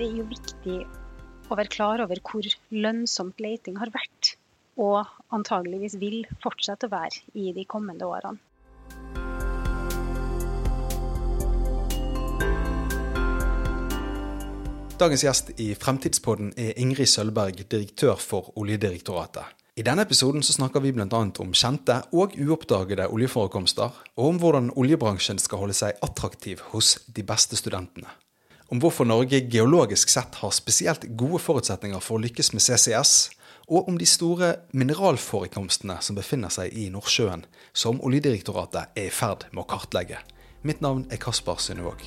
det er jo viktig å være klar over hvor lønnsomt leiting har vært, og antageligvis vil fortsette å være i de kommende årene. Dagens gjest i Fremtidspodden er Ingrid Sølberg, direktør for Oljedirektoratet. I denne episoden så snakker vi bl.a. om kjente og uoppdagede oljeforekomster, og om hvordan oljebransjen skal holde seg attraktiv hos de beste studentene. Om hvorfor Norge geologisk sett har spesielt gode forutsetninger for å lykkes med CCS, og om de store mineralforekomstene som befinner seg i Nordsjøen, som Oljedirektoratet er i ferd med å kartlegge. Mitt navn er Kasper Synnevåg.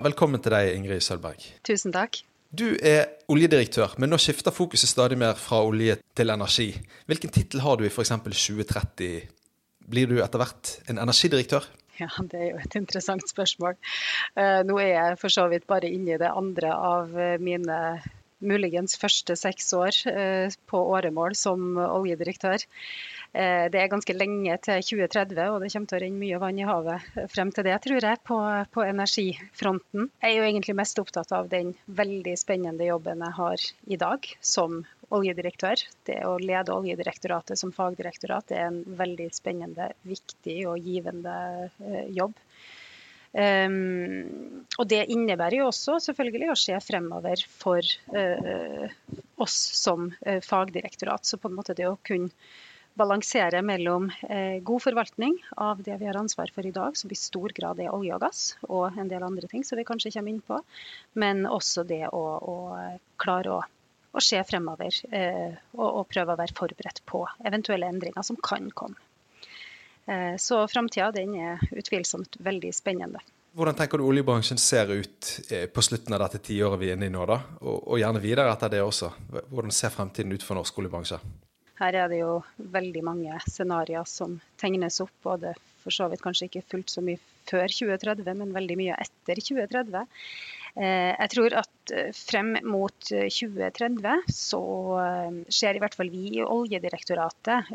Velkommen til deg, Ingrid Sølberg. Tusen takk. Du er oljedirektør, men nå skifter fokuset stadig mer fra olje til energi. Hvilken tittel har du i f.eks. 2030? Blir du etter hvert en energidirektør? Ja, Det er jo et interessant spørsmål. Eh, nå er jeg for så vidt bare inne i det andre av eh, mine muligens første seks år eh, på åremål som oljedirektør. Det er ganske lenge til 2030, og det kommer til å renne mye vann i havet frem til det, tror jeg, på, på, energifronten. Jeg er jo egentlig mest opptatt av den veldig spennende jobben jeg har i dag som oljedirektør. Det å lede Oljedirektoratet som fagdirektorat det er en veldig spennende, viktig og givende eh, jobb. Um, og det innebærer jo også selvfølgelig å se fremover for uh, oss som uh, fagdirektorat. Så på en måte det å kunne balansere mellom uh, god forvaltning av det vi har ansvar for i dag, som i stor grad er olje og gass, og en del andre ting som vi kanskje kommer inn på, men også det å, å klare å, å, se fremover eh, og, og, prøve å være forberedt på eventuelle endringer som kan komme. Eh, så framtida er utvilsomt veldig spennende. Hvordan tenker du oljebransjen ser ut eh, på slutten av dette tiåret vi er inne i nå, da? Og, og gjerne videre etter det også. Hvordan ser fremtiden ut for norsk oljebransje? Her er det jo veldig mange scenarioer som tegnes opp, både for så vidt kanskje ikke fullt så mye før 2030, men veldig mye etter 2030. Eh, jeg tror at eh, frem mot 2030 eh, så ser i hvert fall vi i Oljedirektoratet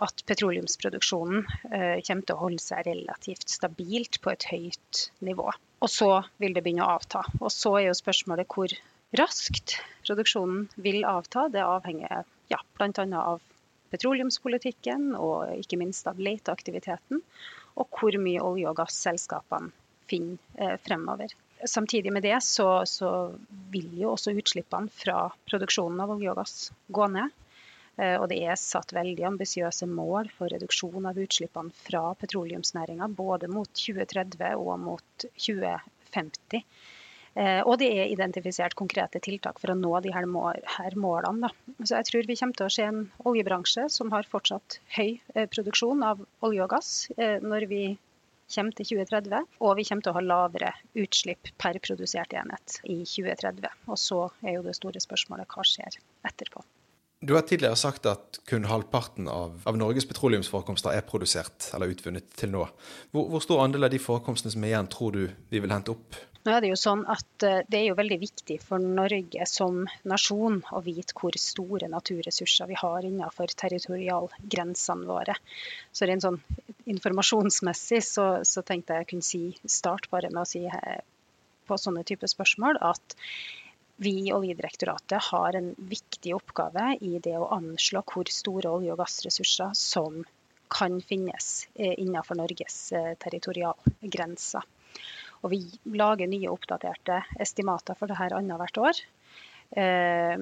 at petroleumsproduksjonen kommer til å holde seg relativt stabilt på et høyt nivå. Og så vil det begynne å avta. Og så er jo spørsmålet hvor raskt produksjonen vil avta. Det avhenger ja, bl.a. av petroleumspolitikken og ikke minst av leteaktiviteten. Og hvor mye olje- og gasselskapene finner fremover. Samtidig med det så, så, vil jo også utslippene fra produksjonen av olje og gass gå ned. Eh, og det er satt veldig ambisiøse mål for reduksjon av utslippene fra petroleumsnæringa, både mot 2030 og mot 2050. Eh, og det er identifisert konkrete tiltak for å nå de her målene. Så jeg tror vi kommer til å se en oljebransje som har fortsatt høy eh, produksjon av olje og gass når vi kommer til 2030. Og vi kommer til å ha lavere utslipp per produsert enhet i 2030. Og så er jo det store spørsmålet hva skjer etterpå. Du har tidligere sagt at kun halvparten av, av Norges petroleumsforekomster er produsert eller utvunnet til nå. Hvor, hvor stor andel av de forekomstene som er igjen, tror du vi vil hente opp nå er Det jo sånn at eh, det er jo veldig viktig for Norge som nasjon å vite hvor store naturressurser vi har innenfor territorialgrensene våre. Så rent sånn informasjonsmessig så, så, tenkte jeg jeg kunne si, start bare med å si eh, på sånne typer spørsmål at vi i Oljedirektoratet har en viktig oppgave i det å anslå hvor store olje- og gassressurser som kan finnes eh, innenfor Norges territorialgrenser. Og vi lager nye oppdaterte estimater for dette annethvert år. Eh,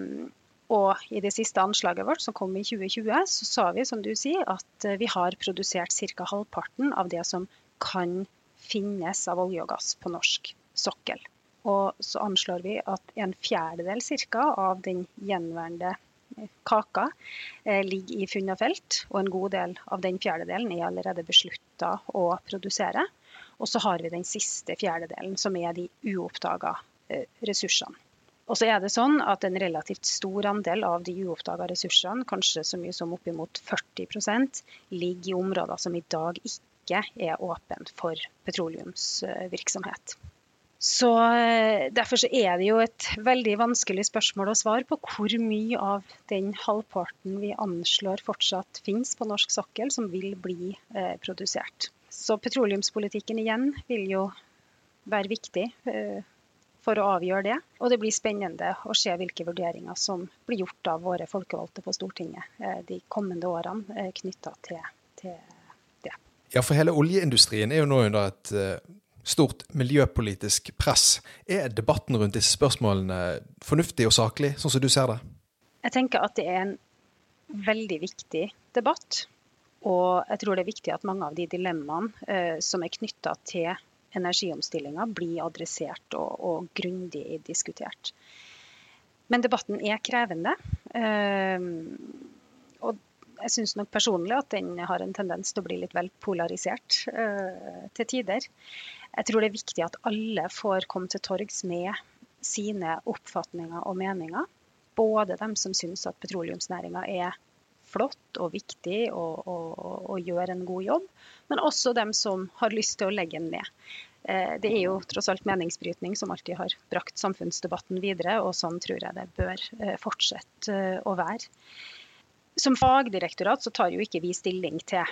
og i det siste anslaget vårt, som kom i 2020, så sa vi som du sier, at eh, vi har produsert ca. halvparten av det som kan finnes av olje og gass på norsk sokkel. Og så anslår vi at en fjerdedel ca. av den gjenværende eh, kaka eh, ligger i funn og felt, og en god del av den fjerdedelen er allerede beslutta å produsere. Og så har vi den siste fjerdedelen, som er de uoppdaga eh, ressursene. Og så er det sånn at En relativt stor andel av de uoppdaga ressursene, kanskje så mye som oppimot 40% ligger i områder som i dag ikke er åpent for petroleumsvirksomhet. Så eh, Derfor så er det jo et veldig vanskelig spørsmål å svare på hvor mye av den halvparten vi anslår fortsatt finnes på norsk sokkel, som vil bli eh, produsert. Så petroleumspolitikken igjen vil jo være viktig eh, for å avgjøre det. Og det blir spennende å se hvilke vurderinger som blir gjort av våre folkevalgte på Stortinget eh, de kommende årene eh, knytta til, til, det. Ja, for hele oljeindustrien er jo nå under et stort miljøpolitisk press. Er debatten rundt disse spørsmålene fornuftig og saklig, sånn som du ser det? Jeg tenker at det er en veldig viktig debatt. Og jeg tror det er viktig at mange av de dilemmaene eh, som er knytta til energiomstillinga, blir adressert og, og grundig diskutert. Men debatten er krevende. Eh, og jeg syns nok personlig at den har en tendens til å bli litt vel polarisert eh, til tider. Jeg tror det er viktig at alle får komme til torgs med sine oppfatninger og meninger. Både dem som syns at petroleumsnæringa er flott og viktig og, og, og, gjør en god jobb, men også dem som har lyst til å legge den ned. Eh, det er jo tross alt meningsbrytning som alltid har brakt samfunnsdebatten videre, og sånn tror jeg det bør eh, fortsette eh, å være. Som fagdirektorat så tar jo ikke vi stilling til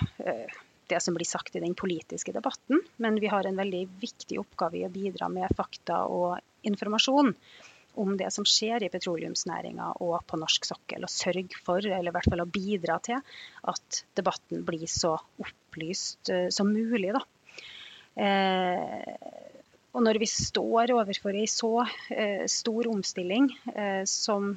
det som blir sagt i den politiske debatten, men vi har en veldig viktig oppgave i å bidra med fakta og informasjon om det som skjer i petroleumsnæringa og på norsk sokkel, og sørge for, eller i hvert fall å bidra til, at debatten blir så opplyst uh, som mulig. Da. Eh, og når vi står overfor en så uh, stor omstilling som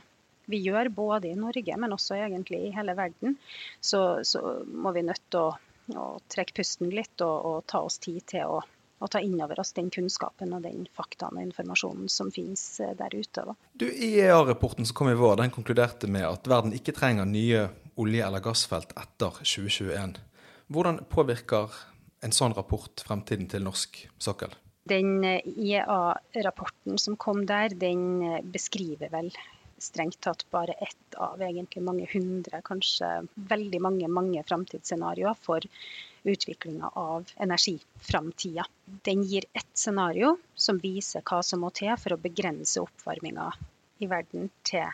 vi gjør både i Norge, men også egentlig i hele verden, så, så må vi nødt til å, å trekke pusten litt og, og ta oss tid til å og ta inn over oss den kunnskapen og den faktaen og informasjonen som finnes eh, der ute. Da. Du, IEA-rapporten som kom i vår, den konkluderte med at verden ikke trenger nye olje- eller gassfelt etter 2021. Hvordan påvirker en sånn rapport fremtiden til norsk sokkel? Den eh, IEA-rapporten som kom der, den eh, beskriver vel strengt tatt bare ett av egentlig mange hundre, kanskje veldig mange mange framtidsscenarioer for utviklinga av energiframtida. Den gir ett scenario som viser hva som må til for å begrense oppvarminga i verden til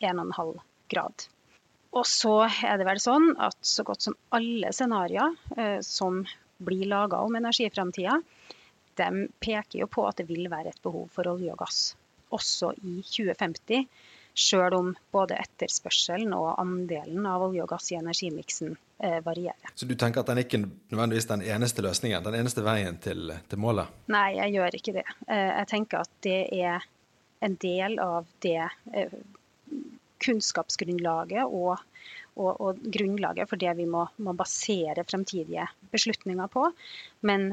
1,5 grad. Og så er det vel sånn at så godt som alle scenarioer eh, som blir laga om energiframtida, de peker jo på at det vil være et behov for olje og gass også i 2050 Sjøl om både etterspørselen og andelen av olje og gass i energimiksen eh, varierer. Så du tenker at den ikke nødvendigvis den eneste løsningen, den eneste veien til, til målet? Nei, jeg gjør ikke det. Eh, jeg tenker at det er en del av det eh, kunnskapsgrunnlaget og, og, og, grunnlaget for det vi må, må, basere fremtidige beslutninger på. Men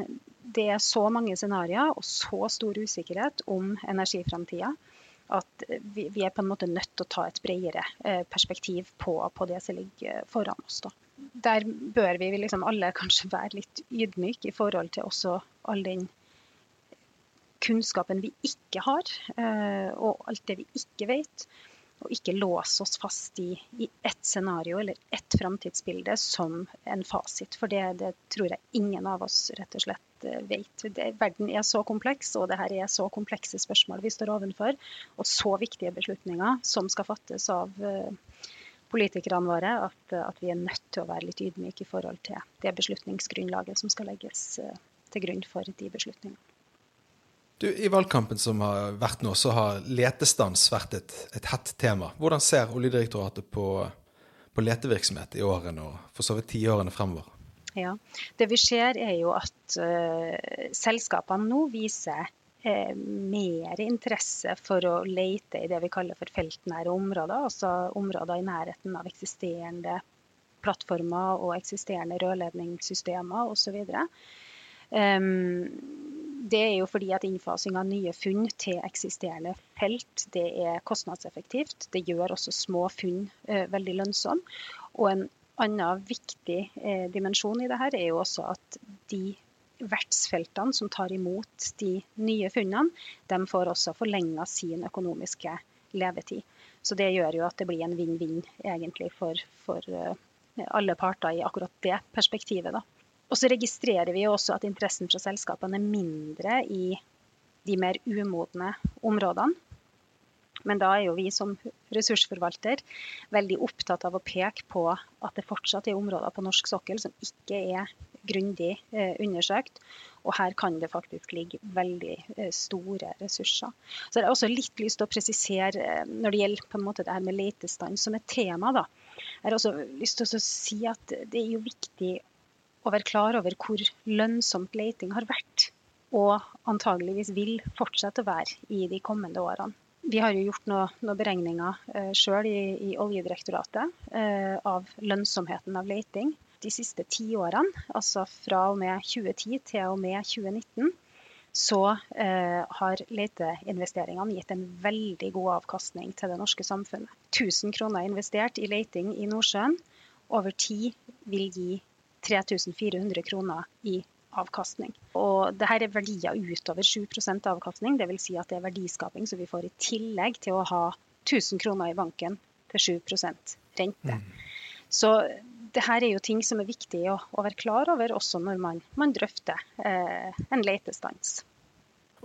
det er så mange scenarioer og så stor usikkerhet om energiframtida at vi, vi, er på en måte nødt til å ta et bredere eh, perspektiv på, på, det som ligger foran oss. Da. Der bør vi liksom alle kanskje være litt ydmyke i forhold til også all den kunnskapen vi ikke har, eh, og alt det vi ikke vet og ikke låse oss fast i, i ett scenario eller ett framtidsbilde som en fasit. For det, det, tror jeg ingen av oss rett og slett eh, vet. Det, verden er så kompleks, og det her er så komplekse spørsmål vi står ovenfor. Og så viktige beslutninger som skal fattes av uh, politikerne våre, at, at, vi er nødt til å være litt ydmyke i forhold til det beslutningsgrunnlaget som skal legges uh, til grunn for de beslutningene. Du, I valgkampen som har vært nå, så har letestans vært et, et hett tema. Hvordan ser Oljedirektoratet på, på letevirksomhet i årene og for så vidt tiårene fremover? Ja, Det vi ser er jo at uh, selskapene nå viser uh, mer interesse for å lete i det vi kaller for feltnære områder. Altså områder i nærheten av eksisterende plattformer og eksisterende rørledningssystemer osv. Um, det er jo fordi at innfasing av nye funn til eksisterende felt det er kostnadseffektivt. Det gjør også små funn uh, veldig lønnsomme. Og en annen viktig eh, dimensjon i dette er jo også at de vertsfeltene som tar imot de nye funnene, de får også forlenga sin økonomiske levetid. Så det gjør jo at det blir en vinn-vinn egentlig for, for eh, alle parter i akkurat det perspektivet. da. Og så registrerer vi også at interessen fra selskapene er mindre i de mer umodne områdene. Men da er jo vi som ressursforvalter veldig opptatt av å peke på at det fortsatt er områder på norsk sokkel som ikke er grundig undersøkt. Og her kan det faktisk ligge veldig store ressurser. Så jeg har også litt lyst til å presisere når det gjelder på en måte det her med letestand som et tema. da. Jeg har også lyst til å si at det er jo viktig å være klar over hvor lønnsomt leting har vært, og antageligvis vil fortsette å være i de kommende årene. Vi har jo gjort noen, noe beregninger eh, sjøl i, i, Oljedirektoratet eh, av lønnsomheten av leiting. de siste ti årene. Altså fra og med 2010 til og med 2019 så eh, har leteinvesteringene gitt en veldig god avkastning til det norske samfunnet. 1000 kroner investert i leiting i Nordsjøen over tid vil gi 3400 kroner i avkastning. Og her er verdier utover 7% avkastning, dvs. Si at det er verdiskaping som vi får i tillegg til å ha 1000 kroner i banken til 7% rente. Mm. Så det her er jo ting som er viktig å, å være klar over også når man, man drøfter eh, en letestans.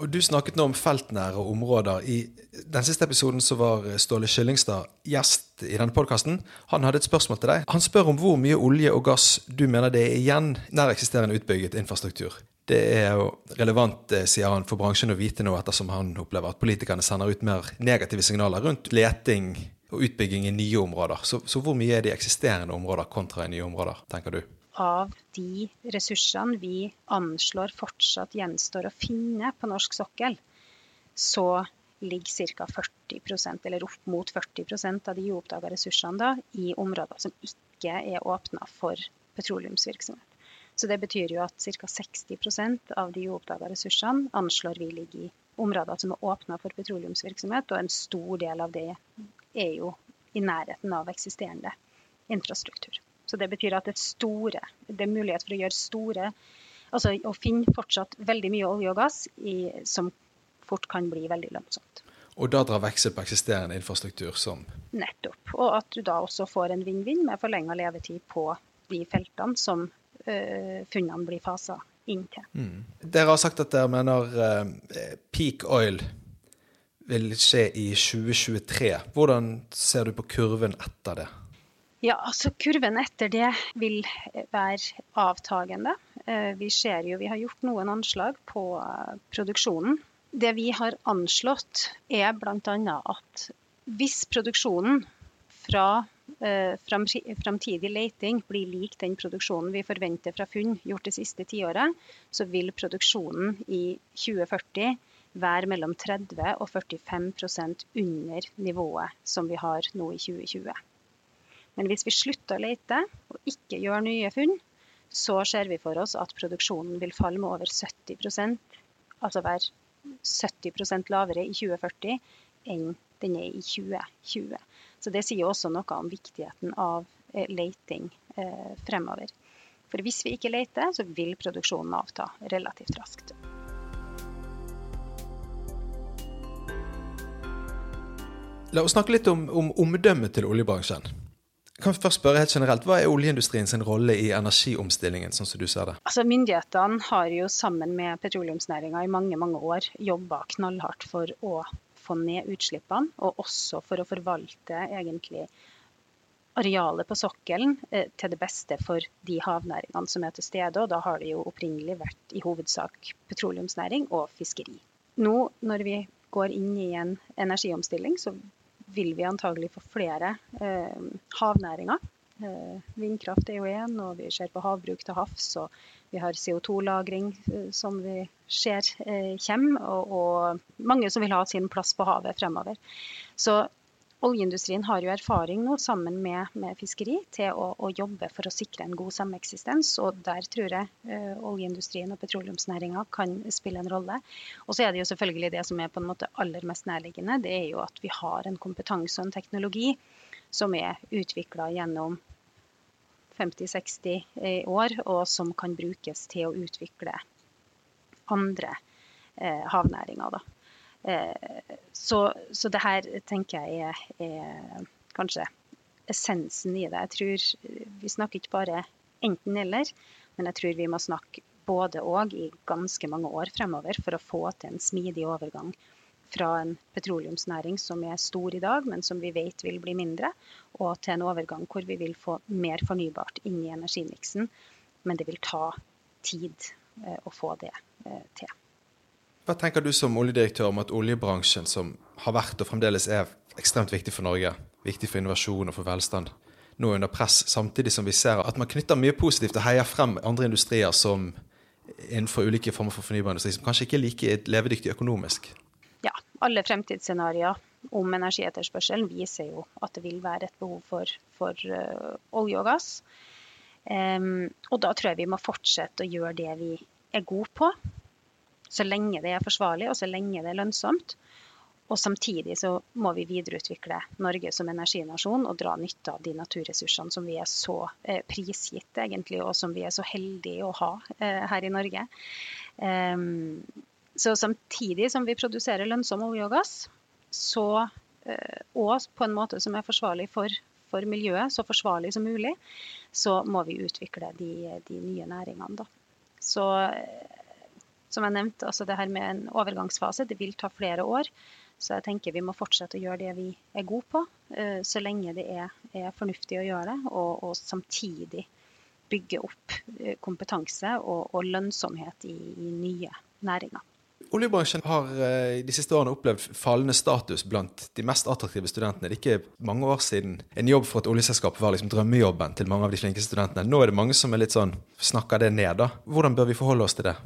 Og Du snakket nå om feltnære områder. I den siste episoden så var Ståle Kyllingstad gjest i denne podkasten. Han hadde et spørsmål til deg. Han spør om hvor mye olje og gass du mener det er igjen nær eksisterende utbygget infrastruktur. Det er jo relevant, eh, sier han, for bransjen å vite nå, ettersom han opplever at politikerne sender ut mer negative signaler rundt leting og utbygging i nye områder. Så, så hvor mye er det i eksisterende områder kontra i nye områder, tenker du? Av de ressursene vi anslår fortsatt gjenstår å finne på norsk sokkel, så ligger ca. 40% eller opp mot 40% av de uoppdaga ressursene da, i områder som ikke er åpna for petroleumsvirksomhet. Så Det betyr jo at ca. 60% av de uoppdaga ressursene anslår vi ligger i områder som er åpna for petroleumsvirksomhet, og en stor del av det er jo i nærheten av eksisterende infrastruktur. Så det betyr at det er store, det er mulighet for å gjøre store Altså å finne fortsatt veldig mye olje og gass i, som fort kan bli veldig lønnsomt. Og da dra veksel på eksisterende infrastruktur som Nettopp. Og at du da også får en vinn-vinn med forlenga levetid på de feltene som øh, funnene blir fasa inn til. Mm. Dere har sagt at dere mener øh, peak oil vil skje i 2023. Hvordan ser du på kurven etter det? Ja, altså Kurven etter det vil være avtagende. Eh, vi ser jo, vi har gjort noen anslag på eh, produksjonen. Det vi har anslått er bl.a. at hvis produksjonen fra eh, framtidig leiting blir lik den produksjonen vi forventer fra funn gjort det siste tiåret, så vil produksjonen i 2040 være mellom 30 og 45% under nivået som vi har nå i 2020. Men hvis vi slutter å lete og ikke gjør nye funn, så ser vi for oss at produksjonen vil falle med over 70% altså være 70% lavere i 2040 enn den er i 2020. Så Det sier også noe om viktigheten av leiting leting eh, fremover. For hvis vi ikke leter, så vil produksjonen avta relativt raskt. La oss snakke litt om, om omdømmet til oljebransjen kan først spørre helt generelt, Hva er oljeindustrien sin rolle i energiomstillingen, sånn som du ser det? Altså, myndighetene har jo sammen med petroleumsnæringa i mange mange år jobba knallhardt for å få ned utslippene, og også for å forvalte egentlig arealet på sokkelen eh, til det beste for de havnæringene som er til stede. Og da har det jo opprinnelig vært i hovedsak petroleumsnæring og fiskeri. Nå når vi går inn i en energiomstilling, så vil vi antagelig få flere eh, havnæringer. Eh, vindkraft er jo én, og vi ser på havbruk til havs. og Vi har CO2-lagring eh, som vi ser eh, kommer, og, og, mange som vil ha sin plass på havet fremover. Så Oljeindustrien har jo erfaring nå sammen med, med fiskeri til å, å, jobbe for å sikre en god sameksistens. og Der tror jeg uh, oljeindustrien og petroleumsnæringa kan spille en rolle. Og så er det jo selvfølgelig det som er på en måte aller mest nærliggende. Det er jo at vi har en kompetanse og en teknologi som er utvikla gjennom 50-60 år, og som kan brukes til å utvikle andre eh, havnæringer. Da. Eh, så, så det her tenker jeg er, er, kanskje essensen i det. Jeg tror Vi snakker ikke bare enten-eller, men jeg tror vi må snakke både og i ganske mange år fremover for å få til en smidig overgang fra en petroleumsnæring som er stor i dag, men som vi vet vil bli mindre, og til en overgang hvor vi vil få mer fornybart inn i energimiksen. Men det vil ta tid å få det til. Hva tenker du som oljedirektør om at oljebransjen, som har vært og fremdeles er ekstremt viktig for Norge, viktig for innovasjon og for velstand, nå er under press, samtidig som vi ser at man knytter mye positivt og heier frem andre industrier som innenfor ulike former for fornybar industri, som kanskje ikke er like levedyktig økonomisk? Ja, alle fremtidsscenarioer om energietterspørselen viser jo at det vil være et behov for, for uh, olje og gass. Um, og da tror jeg vi må fortsette å gjøre det vi er gode på, så lenge det er forsvarlig og så lenge det er lønnsomt. Og samtidig så må vi videreutvikle Norge som energinasjon og dra nytte av de naturressursene som vi er så eh, prisgitt, egentlig, og som vi er så heldige å ha eh, her i Norge. Um, så samtidig som vi produserer lønnsom olje og gass, så, eh, og på en måte som er forsvarlig for, for, miljøet, så forsvarlig som mulig, så må vi utvikle de, de nye næringene. Da. Så som jeg nevnte, altså det her med en overgangsfase, det vil ta flere år. Så jeg tenker vi må fortsette å gjøre det vi er gode på, eh, så lenge det er, er fornuftig å gjøre det. Og, og samtidig bygge opp eh, kompetanse og, og lønnsomhet i, i, nye næringer. Oljebransjen har eh, de siste årene opplevd fallende status blant de mest attraktive studentene. Det er ikke mange år siden en jobb for et oljeselskap var liksom drømmejobben til mange av de flinke studentene. Nå er det mange som er litt sånn, snakker det ned. da. Hvordan bør vi forholde oss til det?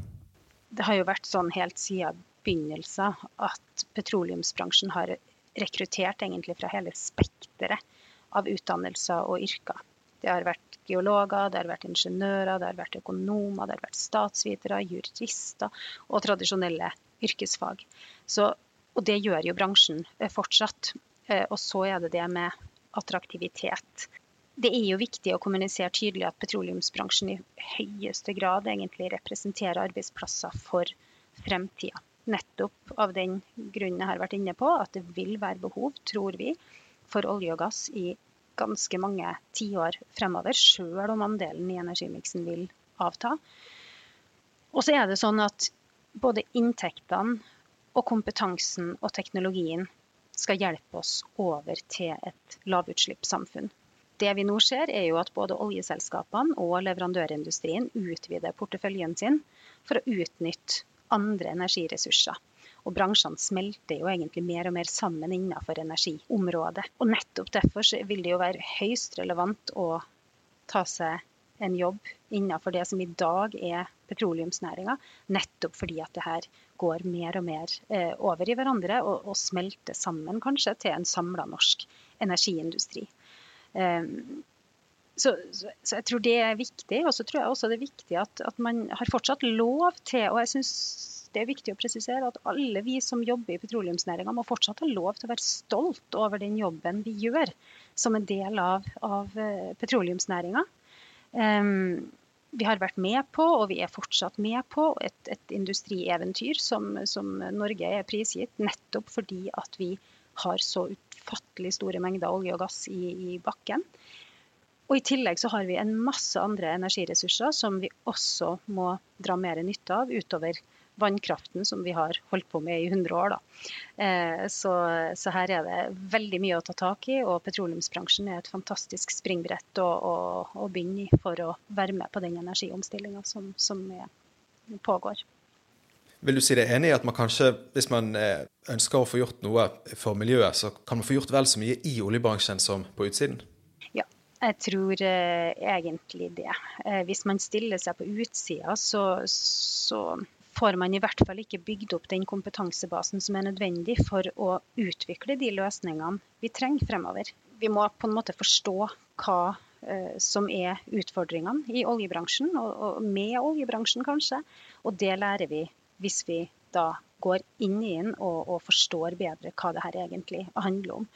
Det har jo vært sånn helt siden begynnelsen at petroleumsbransjen har rekruttert egentlig fra hele spekteret av utdannelser og yrker. Det har vært geologer, det har vært ingeniører, det har vært økonomer, det har vært statsvitere, jurister og tradisjonelle yrkesfag. Så, og det gjør jo bransjen eh, fortsatt. Eh, og så er det det med attraktivitet. Det er jo viktig å kommunisere tydelig at petroleumsbransjen i høyeste grad egentlig representerer arbeidsplasser for fremtida. Nettopp av den grunnen jeg har vært inne på, at det vil være behov, tror vi, for olje og gass i ganske mange tiår fremover, sjøl om andelen i energimiksen vil avta. Og så er det sånn at både inntektene og kompetansen og teknologien skal hjelpe oss over til et lavutslippssamfunn. Det vi nå ser, er jo at både oljeselskapene og leverandørindustrien utvider porteføljen sin for å utnytte andre energiressurser. Og bransjene smelter jo egentlig mer og mer sammen innenfor energiområdet. Og nettopp derfor vil det jo være høyst relevant å ta seg en jobb innenfor det som i dag er petroleumsnæringa. Nettopp fordi at det her går mer og mer eh, over i hverandre og, og smelter sammen kanskje til en samla norsk energiindustri. Um, så, så, så, jeg tror det er viktig. Og så tror jeg også det er viktig at, at man har fortsatt lov til Og jeg syns det er viktig å presisere at alle vi som jobber i petroleumsnæringa, må fortsatt ha lov til å være stolt over den jobben vi gjør som en del av, av uh, petroleumsnæringa. Um, vi har vært med på, og vi er fortsatt med på, et, et industrieventyr som, som, Norge er prisgitt, nettopp fordi at vi har så ufattelig store mengder olje og gass i, i bakken. Og I tillegg så har vi en masse andre energiressurser som vi også må dra mer nytte av, utover vannkraften som vi har holdt på med i 100 år. Eh, så, så, her er det veldig mye å ta tak i, og petroleumsbransjen er et fantastisk springbrett å, å, å begynne i for å være med på den energiomstillinga som, som er, pågår. Vil du si deg enig i at man kanskje, hvis man eh, ønsker å få gjort noe for miljøet, så kan man få gjort vel så mye i oljebransjen som på utsiden? Ja, Jeg tror eh, egentlig det. Eh, hvis man stiller seg på utsida, så, så, får man i hvert fall ikke bygd opp den kompetansebasen som er nødvendig for å utvikle de løsningene vi trenger fremover. Vi må på en måte forstå hva eh, som er utfordringene i oljebransjen, og, og med oljebransjen kanskje. Og det lærer vi hvis vi da går inn i den og, og forstår bedre hva det her egentlig handler om.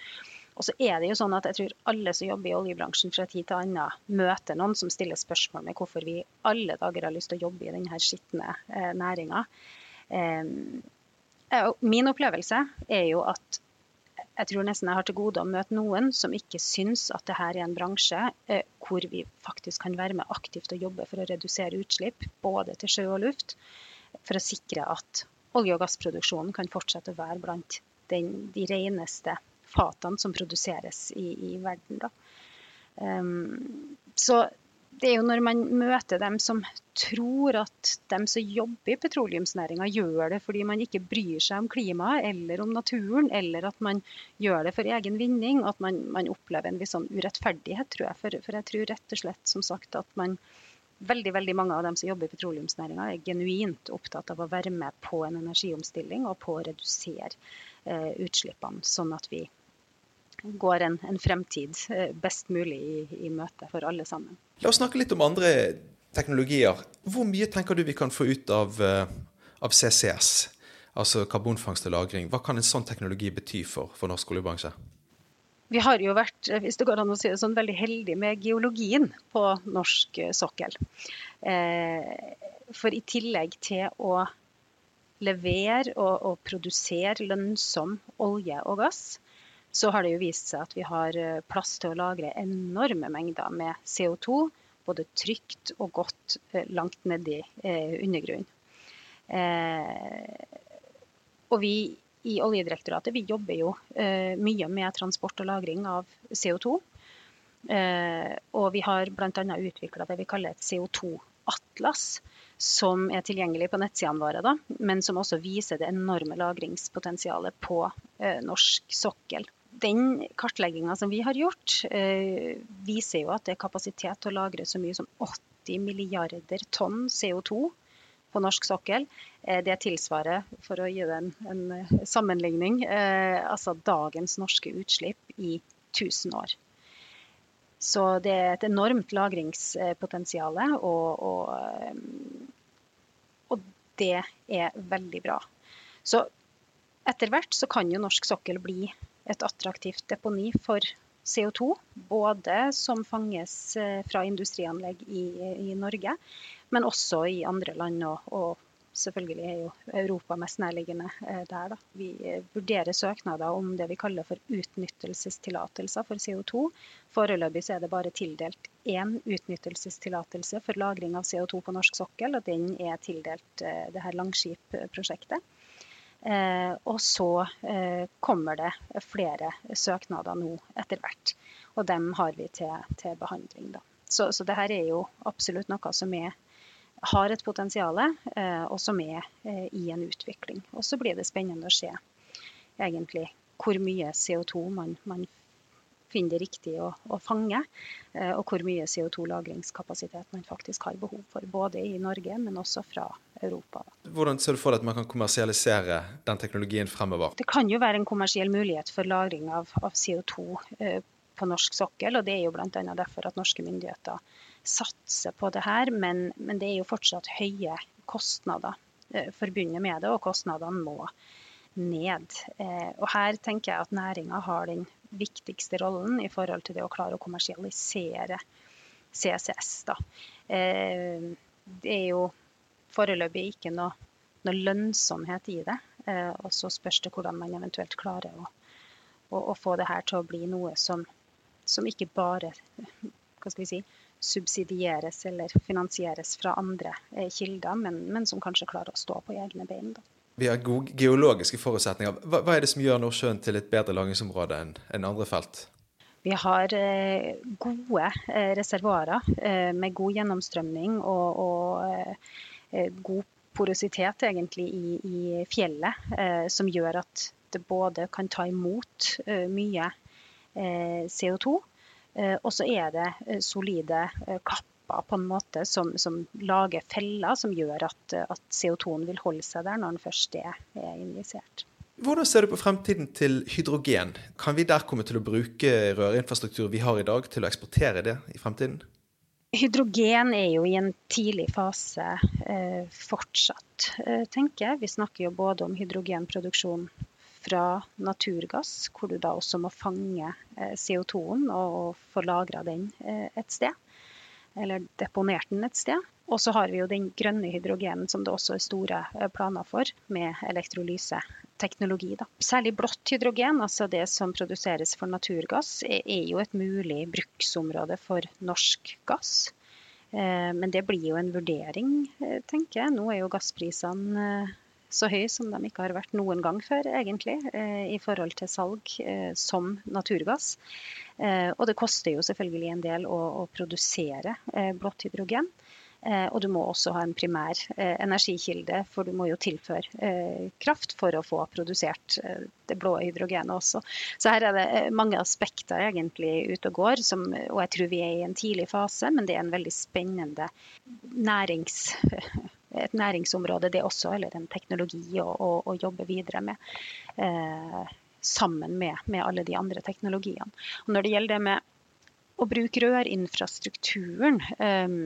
Og så er det jo sånn at jeg tror alle som jobber i oljebransjen fra tid til annen, møter noen som stiller spørsmål med hvorfor vi alle dager har lyst til å jobbe i denne skitne eh, næringa. Eh, min opplevelse er jo at jeg tror nesten jeg har til gode å møte noen som ikke syns at dette er en bransje eh, hvor vi faktisk kan være med aktivt og jobbe for å redusere utslipp, både til sjø og luft, for å sikre at olje- og gassproduksjonen kan fortsette å være blant den, de reneste fatene som produseres i, i verden. Um, så det er jo når man møter dem som tror at dem som jobber i petroleumsnæringa gjør det fordi man ikke bryr seg om klimaet eller om naturen, eller at man gjør det for egen vinning, at man, man opplever en viss sånn urettferdighet, tror jeg. For, for, jeg tror rett og slett som sagt at man veldig, veldig mange av dem som jobber i petroleumsnæringa er genuint opptatt av å være med på en energiomstilling og på å redusere eh, utslippene, sånn at vi går en, en fremtid eh, best mulig i, i møte for alle sammen. La oss snakke litt om andre teknologier. Hvor mye tenker du vi kan få ut av, eh, av CCS, altså karbonfangst og -lagring? Hva kan en sånn teknologi bety for, for norsk oljebransje? Vi har jo vært hvis det går an å si det sånn, veldig heldige med geologien på norsk sokkel. For i tillegg til å levere og, og produsere lønnsom olje og gass, så har det jo vist seg at vi har eh, plass til å lagre enorme mengder med CO2, både trygt og godt eh, langt nedi eh, undergrunnen. og vi i Oljedirektoratet vi jobber jo mye med transport og lagring av CO2. og vi har bl.a. utvikla det vi kaller et CO2-atlas, som er tilgjengelig på nettsidene våre, da, men som også viser det enorme lagringspotensialet på norsk sokkel den kartlegginga som vi har gjort, eh, viser jo at det er kapasitet til å lagre så mye som 80 milliarder tonn CO2 på norsk sokkel. Eh, det tilsvarer, for å gi det en, en sammenligning, eh, altså dagens norske utslipp i 1000 år. Så det er et enormt lagringspotensial, og, og, og det er veldig bra. Så etter hvert så kan jo norsk sokkel bli et attraktivt deponi for CO2. Både som fanges eh, fra industrianlegg i, i Norge, men også i andre land. Og, og, selvfølgelig er jo Europa mest nærliggende eh, der. Da. Vi eh, vurderer søknader om det vi kaller for utnyttelsestillatelser for CO2. Foreløpig er det bare tildelt én utnyttelsestillatelse for lagring av CO2 på norsk sokkel, og den er tildelt det her Langskip-prosjektet. Eh, og så eh, kommer det flere søknader nå etter hvert. Og dem har vi til, til behandling. Da. Så, så det her er jo absolutt noe som er, har et potensial, eh, og som er i en utvikling. Og så blir det spennende å se egentlig hvor mye CO2 man, man finner det riktig å, å fange, eh, og hvor mye CO2-lagringskapasitet man faktisk har behov for. Både i Norge, men også fra Europa. Hvordan ser du for deg at man kan kommersialisere den teknologien fremover? Det kan jo være en kommersiell mulighet for lagring av, av CO2 eh, på norsk sokkel, og det er jo bl.a. derfor at norske myndigheter satser på det her. Men, men det er jo fortsatt høye kostnader eh, forbundet med det, og kostnadene må ned. Eh, og her tenker jeg at næringa har den viktigste rollen i forhold til det å klare å kommersialisere CCS. Da. Eh, det er jo foreløpig ikke noe, noe lønnsomhet i det. Og så spørs det hvordan man eventuelt klarer å, å, å få det her til å bli noe som, som ikke bare hva skal vi si, subsidieres eller finansieres fra andre kilder, men, men som kanskje klarer å stå på egne bein. Da vi har gode geologiske forutsetninger. Hva, hva, er det som gjør Nordsjøen til et bedre lagringsområde enn en andre felt? Vi har eh, gode eh, reservoarer eh, med god gjennomstrømning og, og eh, eh, god porositet egentlig i, i fjellet, eh, som gjør at det både kan ta imot mye CO2, og så er det solide kapper på en måte som, som lager feller som gjør at, at CO2-en vil holde seg der når den først er, er injisert. Hvordan ser du på fremtiden til hydrogen? Kan vi der komme til å bruke rørinfrastruktur vi har i dag, til å eksportere det i fremtiden? Hydrogen er jo i en tidlig fase eh, fortsatt, eh, tenker jeg. Vi snakker jo både om hydrogenproduksjon fra naturgass, hvor du da også må fange eh, CO2-en og, få lagra den eh, et sted eller deponert den et sted. Og så har vi jo den grønne hydrogenen som det også er store eh, planer for, med elektrolyseteknologi. Da. Særlig blått hydrogen, altså det som produseres for naturgass, er jo et mulig bruksområde for norsk gass. Men det blir jo en vurdering, tenker jeg. Nå er jo gassprisene så høy som de ikke har vært noen gang før, egentlig, i forhold til salg som naturgass. Eh, og det koster jo selvfølgelig en del å, å produsere eh, blått hydrogen. Eh, og du må også ha en primær eh, energikilde, for du må jo tilføre eh, kraft for å få produsert det blå hydrogenet også. Så her er det mange aspekter egentlig ute og går, som, og jeg tror vi er i en tidlig fase, men det er en veldig spennende nærings, et næringsområde det også, eller en teknologi å, å, å jobbe videre med. Eh, sammen med, med, alle de andre teknologiene. Og når det gjelder det med å bruke rørinfrastrukturen, eh,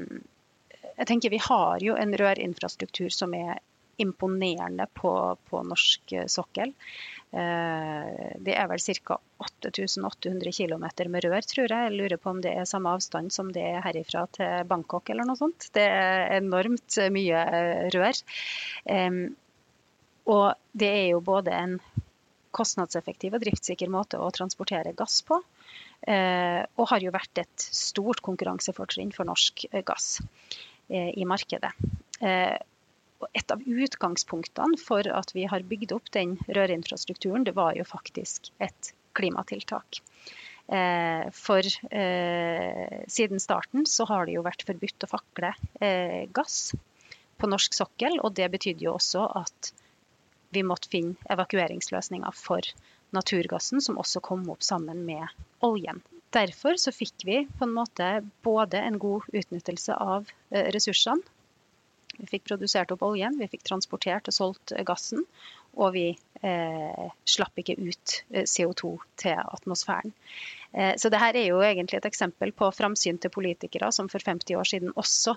jeg tenker Vi har jo en rørinfrastruktur som er imponerende på, på norsk eh, sokkel. Eh, det er vel ca. 8800 km med rør, tror jeg. Jeg lurer på om det er samme avstand som det er herifra til Bangkok eller noe sånt. Det er enormt mye eh, rør. Og det er jo både en kostnadseffektiv og driftssikker måte å transportere gass på. Og har jo vært et stort konkurransefortrinn for norsk gass. I markedet. Eh, et av utgangspunktene for at vi har bygd opp den rørinfrastrukturen, det var jo faktisk et klimatiltak. Eh, for siden starten så har det jo vært forbudt å fakle gass på norsk sokkel. Og det betydde jo også at vi måtte finne evakueringsløsninger for naturgassen, som også kom opp sammen med oljen. Derfor så fikk vi på en måte både en god utnyttelse av eh, ressursene. Vi fikk produsert opp oljen, vi fikk transportert og solgt gassen. Og vi eh, slapp ikke ut eh, CO2 til atmosfæren. Eh, så dette er jo egentlig et eksempel på framsynte politikere som for 50 år siden også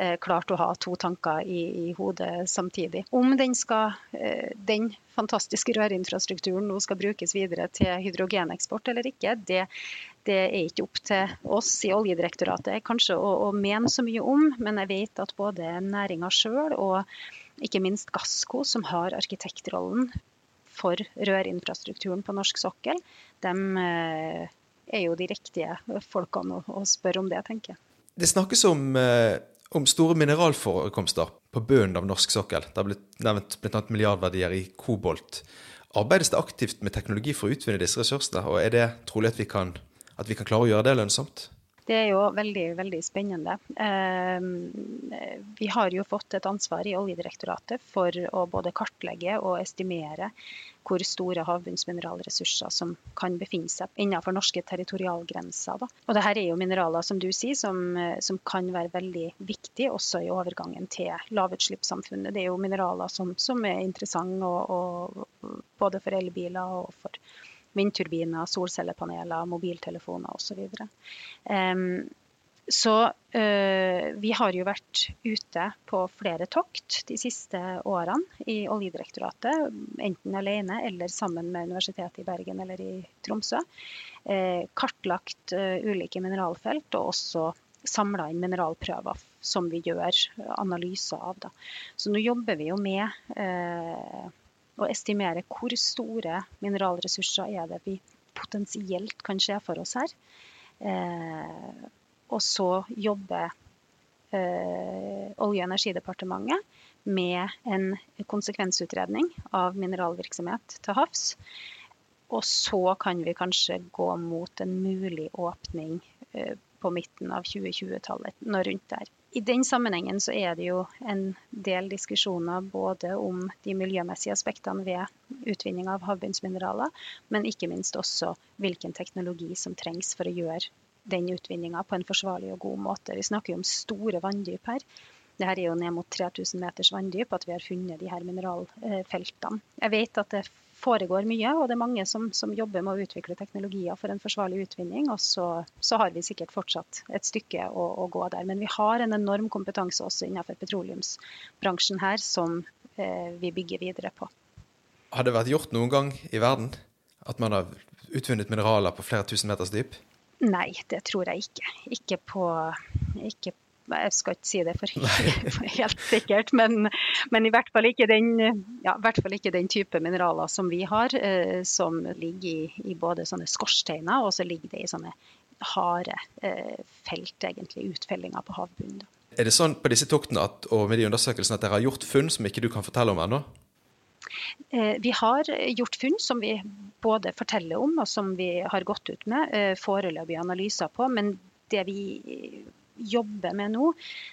eh, klarte å ha to tanker i, i hodet samtidig. Om den, skal, eh, den fantastiske rørinfrastrukturen nå skal brukes videre til hydrogeneksport eller ikke, det, det er ikke opp til oss i Oljedirektoratet kanskje å, å mene så mye om, men jeg vet at både næringa sjøl og ikke minst Gassco, som har arkitektrollen for rørinfrastrukturen på norsk sokkel, de er jo de riktige folkene å, å spørre om det, tenker jeg. Det snakkes om, eh, om store mineralforekomster på bunnen av norsk sokkel. Det har blitt nevnt bl.a. milliardverdier i kobolt. Arbeides det aktivt med teknologi for å utvinne disse ressursene, og er det trolig at vi kan, at vi kan klare å gjøre det lønnsomt? Det er jo veldig, veldig spennende. Ehm, vi har jo fått et ansvar i Oljedirektoratet for å både kartlegge og estimere hvor store havbunnsmineralressurser som kan befinne seg innenfor norske territorialgrenser. Da. Og dette er jo mineraler som du sier, som, som kan være veldig viktige også i overgangen til lavutslippssamfunnet. Det er jo mineraler som, som er interessante både for elbiler og for vindturbiner, solcellepaneler, mobiltelefoner osv. Um, så uh, vi har jo vært ute på flere tokt de siste årene i Oljedirektoratet. Enten alene eller sammen med Universitetet i Bergen eller i Tromsø. Uh, kartlagt uh, ulike mineralfelt og også samla inn mineralprøver som vi gjør analyser av. Da. Så nå jobber vi jo med og estimere hvor store mineralressurser er det vi potensielt kan se for oss her. Eh, og så jobber eh, Olje- og energidepartementet med en konsekvensutredning av mineralvirksomhet til havs. Og så kan vi kanskje gå mot en mulig åpning eh, på midten av 2020-tallet, når rundt der. I den sammenhengen så er det jo en del diskusjoner både om de miljømessige aspektene ved utvinning av havbunnsmineraler, men ikke minst også hvilken teknologi som trengs for å gjøre den utvinninga på en forsvarlig og god måte. Vi snakker jo om store vanndyp her. Dette er jo ned mot 3000 meters vanndyp at vi har funnet de her mineralfeltene. Jeg vet at det foregår mye, og det er mange som, som, jobber med å utvikle teknologier for en forsvarlig utvinning. Og så, så har vi sikkert fortsatt et stykke å, å, gå der. Men vi har en enorm kompetanse også innenfor petroleumsbransjen her som eh, vi bygger videre på. Har det vært gjort noen gang i verden at man har utvunnet mineraler på flere tusen meters dyp? Nei, det tror jeg ikke. Ikke på, ikke på jeg skal ikke si det for, for helt sikkert, men, men, i hvert fall ikke den, ja, hvert fall ikke den type mineraler som vi har, eh, som ligger i, i, både sånne skorsteiner, og så ligger det i sånne harde eh, felt, egentlig, utfellinger på havbunnen. Er det sånn på disse toktene at, og med de undersøkelsene at dere har gjort funn som ikke du kan fortelle om ennå? Vi har gjort funn som vi både forteller om og som vi har gått ut med foreløpige analyser på. Men det vi jobber med nå,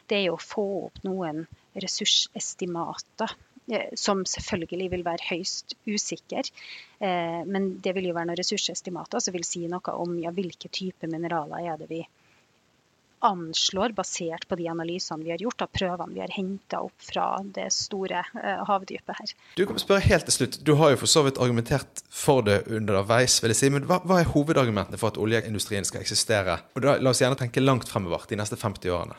det er å få opp noen ressursestimater Eh, som selvfølgelig vil være høyst usikker. Eh, men det vil jo være noen ressursestimater som vil si noe om ja, hvilke typer mineraler er det vi anslår, basert på de analysene vi har gjort av prøvene vi har henta opp fra det store eh, havdypet her. Du kan spørre helt til slutt. Du har jo for så vidt argumentert for det underveis, vil jeg si. Men hva, hva er hovedargumentene for at oljeindustrien skal eksistere? Og da, La oss gjerne tenke langt fremover, de neste 50 årene.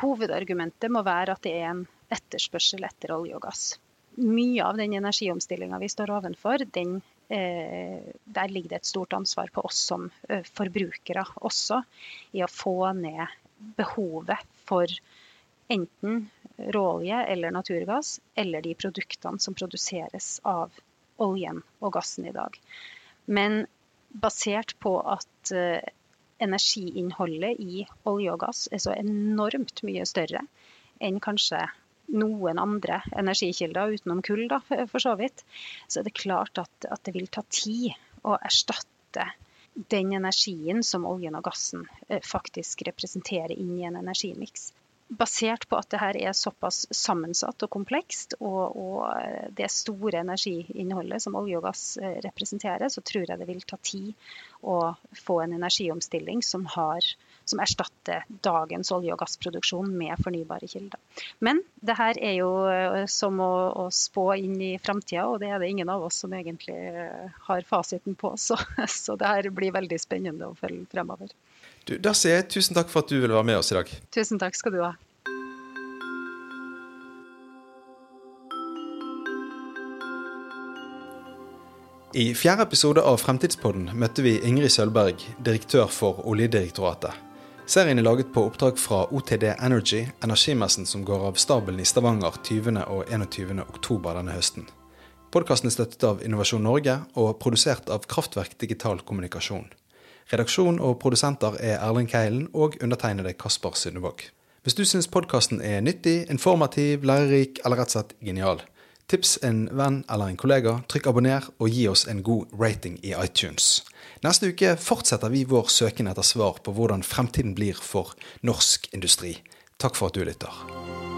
Hovedargumentet må være at det er en etterspørsel etter olje og gass. Mye av den energiomstillinga vi står ovenfor, den, eh, der ligger det et stort ansvar på oss som eh, forbrukere også, i å få ned behovet for enten råolje eller naturgass, eller de produktene som produseres av oljen og gassen i dag. Men basert på at eh, energiinnholdet i olje og gass er så enormt mye større enn kanskje noen andre energikilder utenom kull, da, for så vidt, så er det klart at, at det vil ta tid å erstatte den energien som oljen og gassen eh, faktisk representerer inn i en energimiks. Basert på at det her er såpass sammensatt og komplekst, og, og, det store energiinnholdet som olje og gass eh, representerer, så tror jeg det vil ta tid å få en energiomstilling som, har, som erstatter dagens olje- og gassproduksjon med fornybare kilder. Men det her er jo eh, som å, å spå inn i framtida, og det er det ingen av oss som egentlig eh, har fasiten på. Så, så det her blir veldig spennende å følge fremover. Du, da sier jeg tusen takk for at du ville være med oss i dag. Tusen takk skal du ha. I fjerde episode av Fremtidspodden møtte vi Ingrid Sølberg, direktør for Oljedirektoratet. Serien er laget på oppdrag fra OTD Energy, energimessen som går av stabelen i Stavanger 20. og 21. oktober denne høsten. Podkasten er støttet av Innovasjon Norge og produsert av Kraftverk digital kommunikasjon. Redaksjon og produsenter er Erling Keilen og undertegnede Kasper Sundevåg. Hvis du syns podkasten er nyttig, informativ, lærerik eller rett og slett genial, tips en venn eller en kollega, trykk abonner og gi oss en god rating i iTunes. Neste uke fortsetter vi vår søken etter svar på hvordan fremtiden blir for norsk industri. Takk for at du lytter.